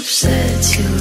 upset you.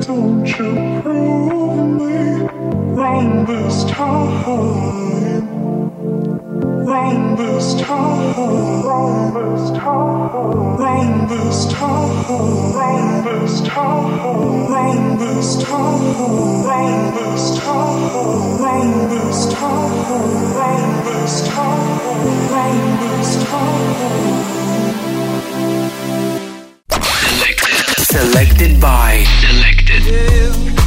Don't you prove me wrong this time. Wrong this time. Wrong this time. Wrong this time. Wrong this time. Wrong this time. Wrong this time. Wrong this time. Wrong this time. Selected by. Selected. Yeah.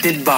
Selected by.